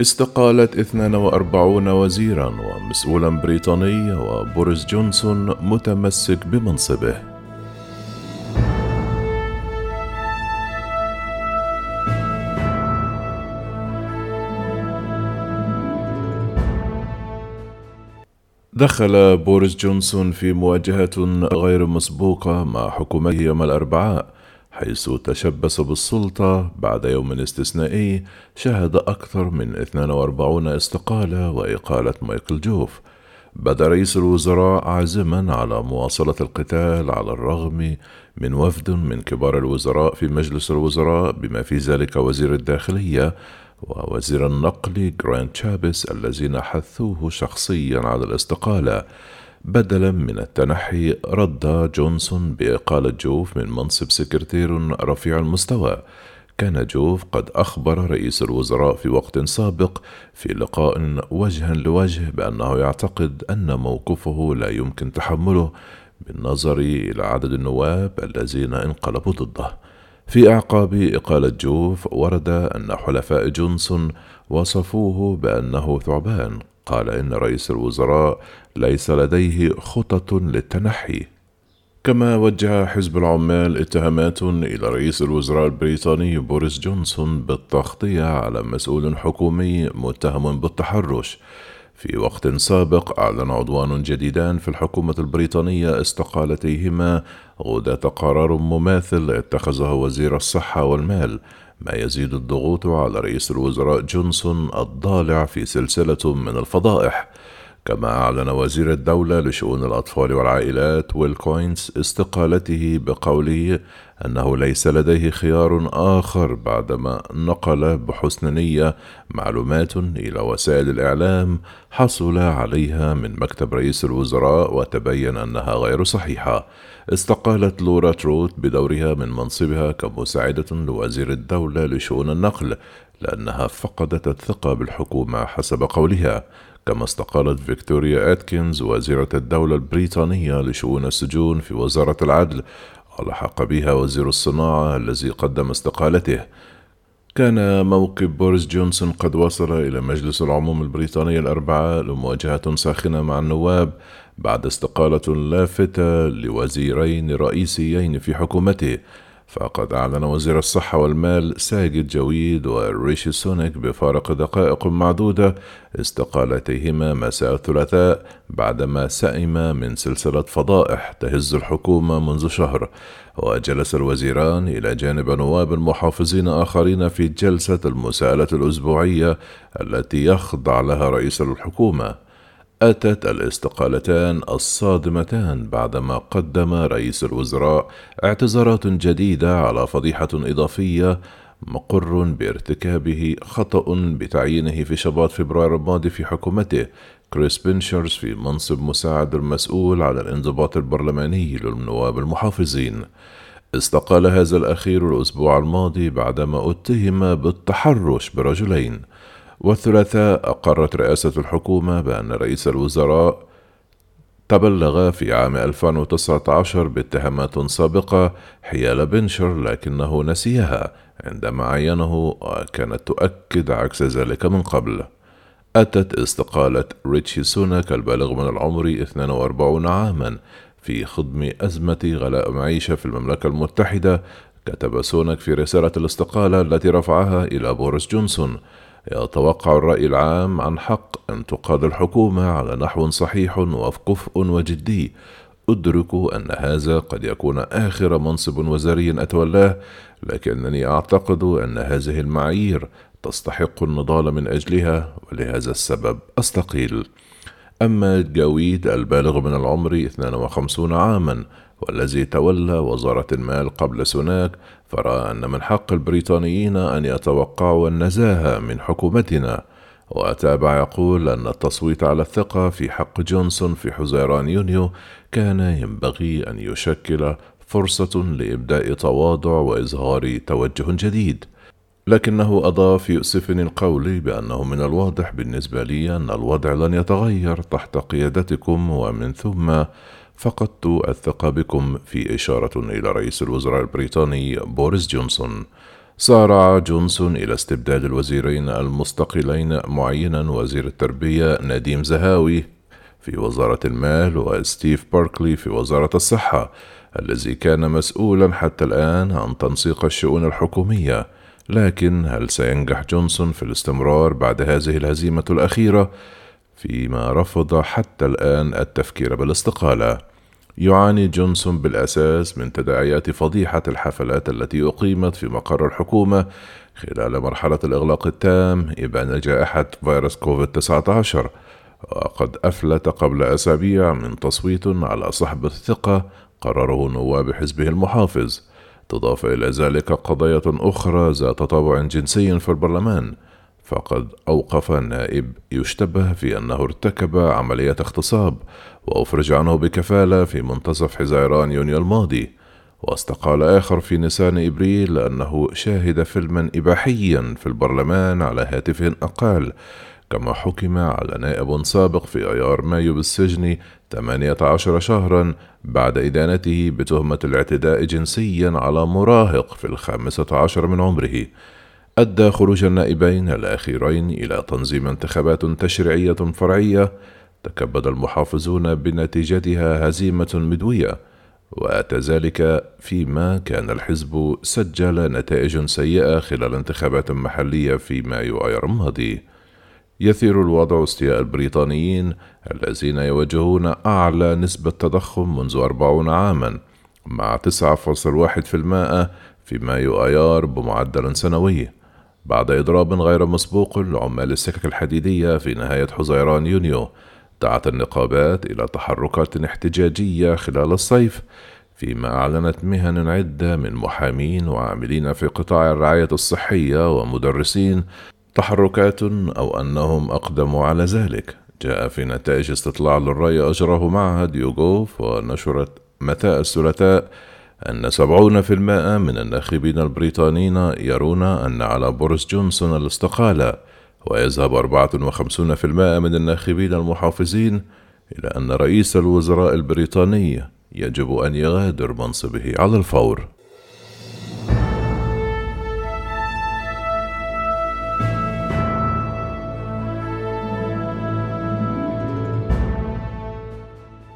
استقالت 42 وزيرا ومسؤولا بريطاني وبوريس جونسون متمسك بمنصبه. دخل بوريس جونسون في مواجهة غير مسبوقة مع حكومته يوم الأربعاء. حيث تشبث بالسلطة بعد يوم استثنائي شهد أكثر من 42 استقالة وإقالة مايكل جوف. بدا رئيس الوزراء عازما على مواصلة القتال على الرغم من وفد من كبار الوزراء في مجلس الوزراء بما في ذلك وزير الداخلية ووزير النقل جراند شابس الذين حثوه شخصيا على الاستقالة. بدلا من التنحي رد جونسون بإقالة جوف من منصب سكرتير رفيع المستوى. كان جوف قد أخبر رئيس الوزراء في وقت سابق في لقاء وجها لوجه بأنه يعتقد أن موقفه لا يمكن تحمله بالنظر إلى عدد النواب الذين انقلبوا ضده. في أعقاب إقالة جوف ورد أن حلفاء جونسون وصفوه بأنه ثعبان. قال إن رئيس الوزراء ليس لديه خطط للتنحي. كما وجه حزب العمال اتهامات إلى رئيس الوزراء البريطاني بوريس جونسون بالتغطية على مسؤول حكومي متهم بالتحرش. في وقت سابق أعلن عضوان جديدان في الحكومة البريطانية استقالتيهما غداة قرار مماثل اتخذه وزير الصحة والمال. ما يزيد الضغوط على رئيس الوزراء جونسون الضالع في سلسلة من الفضائح. كما أعلن وزير الدولة لشؤون الأطفال والعائلات ويل كوينز استقالته بقوله أنه ليس لديه خيار آخر بعدما نقل بحسن نية معلومات إلى وسائل الإعلام حصل عليها من مكتب رئيس الوزراء وتبين أنها غير صحيحة. استقالت لورا تروت بدورها من منصبها كمساعدة لوزير الدولة لشؤون النقل لأنها فقدت الثقة بالحكومة حسب قولها. كما استقالت فيكتوريا أتكنز وزيرة الدولة البريطانية لشؤون السجون في وزارة العدل. ولحق بها وزير الصناعة الذي قدم استقالته. كان موقف بوريس جونسون قد وصل إلى مجلس العموم البريطاني الأربعاء لمواجهة ساخنة مع النواب بعد استقالة لافتة لوزيرين رئيسيين في حكومته. فقد أعلن وزير الصحة والمال ساجد جويد وريشي سونيك بفارق دقائق معدودة استقالتيهما مساء الثلاثاء بعدما سئم من سلسلة فضائح تهز الحكومة منذ شهر. وجلس الوزيران إلى جانب نواب محافظين آخرين في جلسة المساءلة الأسبوعية التي يخضع لها رئيس الحكومة. أتت الاستقالتان الصادمتان بعدما قدم رئيس الوزراء اعتذارات جديدة على فضيحة إضافية مقر بارتكابه خطأ بتعيينه في شباط فبراير الماضي في حكومته. كريس بنشرز في منصب مساعد المسؤول على الانضباط البرلماني للنواب المحافظين. استقال هذا الأخير الأسبوع الماضي بعدما اتهم بالتحرش برجلين. والثلاثاء أقرت رئاسة الحكومة بأن رئيس الوزراء تبلغ في عام 2019 باتهامات سابقة حيال بينشر لكنه نسيها عندما عينه وكانت تؤكد عكس ذلك من قبل. أتت استقالة ريتشي سوناك البالغ من العمر 42 عاما في خضم أزمة غلاء معيشة في المملكة المتحدة كتب سوناك في رسالة الاستقالة التي رفعها إلى بوريس جونسون. يتوقع الرأي العام عن حق أن تقاد الحكومة على نحو صحيح وكفء وجدي. أدرك أن هذا قد يكون آخر منصب وزاري أتولاه لكنني أعتقد أن هذه المعايير تستحق النضال من أجلها ولهذا السبب أستقيل. أما جاويد البالغ من العمر 52 عاما والذي تولى وزارة المال قبل سوناك فرأى أن من حق البريطانيين أن يتوقعوا النزاهة من حكومتنا. وتابع يقول أن التصويت على الثقة في حق جونسون في حزيران يونيو كان ينبغي أن يشكل فرصة لإبداء تواضع وإظهار توجه جديد. لكنه أضاف يؤسفني القول بأنه من الواضح بالنسبة لي أن الوضع لن يتغير تحت قيادتكم ومن ثم فقدت الثقة بكم في إشارة إلى رئيس الوزراء البريطاني بوريس جونسون. سارع جونسون إلى استبدال الوزيرين المستقيلين معينا وزير التربية نديم زهاوي في وزارة المال وستيف باركلي في وزارة الصحة الذي كان مسؤولا حتى الآن عن تنسيق الشؤون الحكومية. لكن هل سينجح جونسون في الاستمرار بعد هذه الهزيمة الأخيرة؟ فيما رفض حتى الآن التفكير بالاستقالة. يعاني جونسون بالأساس من تداعيات فضيحة الحفلات التي أقيمت في مقر الحكومة خلال مرحلة الإغلاق التام إبان جائحة فيروس كوفيد 19 وقد أفلت قبل أسابيع من تصويت على صحبة الثقة قرره نواب حزبه المحافظ. تضاف إلى ذلك قضايا أخرى ذات طابع جنسي في البرلمان فقد أوقف نائب. يشتبه في أنه ارتكب عملية اغتصاب وأفرج عنه بكفالة في منتصف حزيران يونيو الماضي. واستقال آخر في نيسان إبريل لأنه شاهد فيلما إباحيا في البرلمان على هاتف أقال كما حكم على نائب سابق في أيار مايو بالسجن 18 شهرا بعد إدانته بتهمة الاعتداء جنسيا على مراهق في الخامسة عشر من عمره. أدى خروج النائبين الأخيرين إلى تنظيم انتخابات تشريعية فرعية تكبد المحافظون بنتيجتها هزيمة مدوية وأتى ذلك فيما كان الحزب سجل نتائج سيئة خلال انتخابات محلية في مايو أيار الماضي. يثير الوضع استياء البريطانيين الذين يواجهون أعلى نسبة تضخم منذ أربعون عاما مع 9.1% في مايو آيار بمعدل سنوي. بعد إضراب غير مسبوق لعمال السكك الحديدية في نهاية حزيران يونيو دعت النقابات إلى تحركات احتجاجية خلال الصيف فيما أعلنت مهن عدة من محامين وعاملين في قطاع الرعاية الصحية ومدرسين تحركات أو أنهم أقدموا على ذلك. جاء في نتائج استطلاع للرأي أجراه معهد يوغوف ونشرت مساء الثلاثاء أن سبعون في المائة من الناخبين البريطانيين يرون أن على بوريس جونسون الاستقالة ويذهب أربعة وخمسون في المائة من الناخبين المحافظين إلى أن رئيس الوزراء البريطاني يجب أن يغادر منصبه على الفور.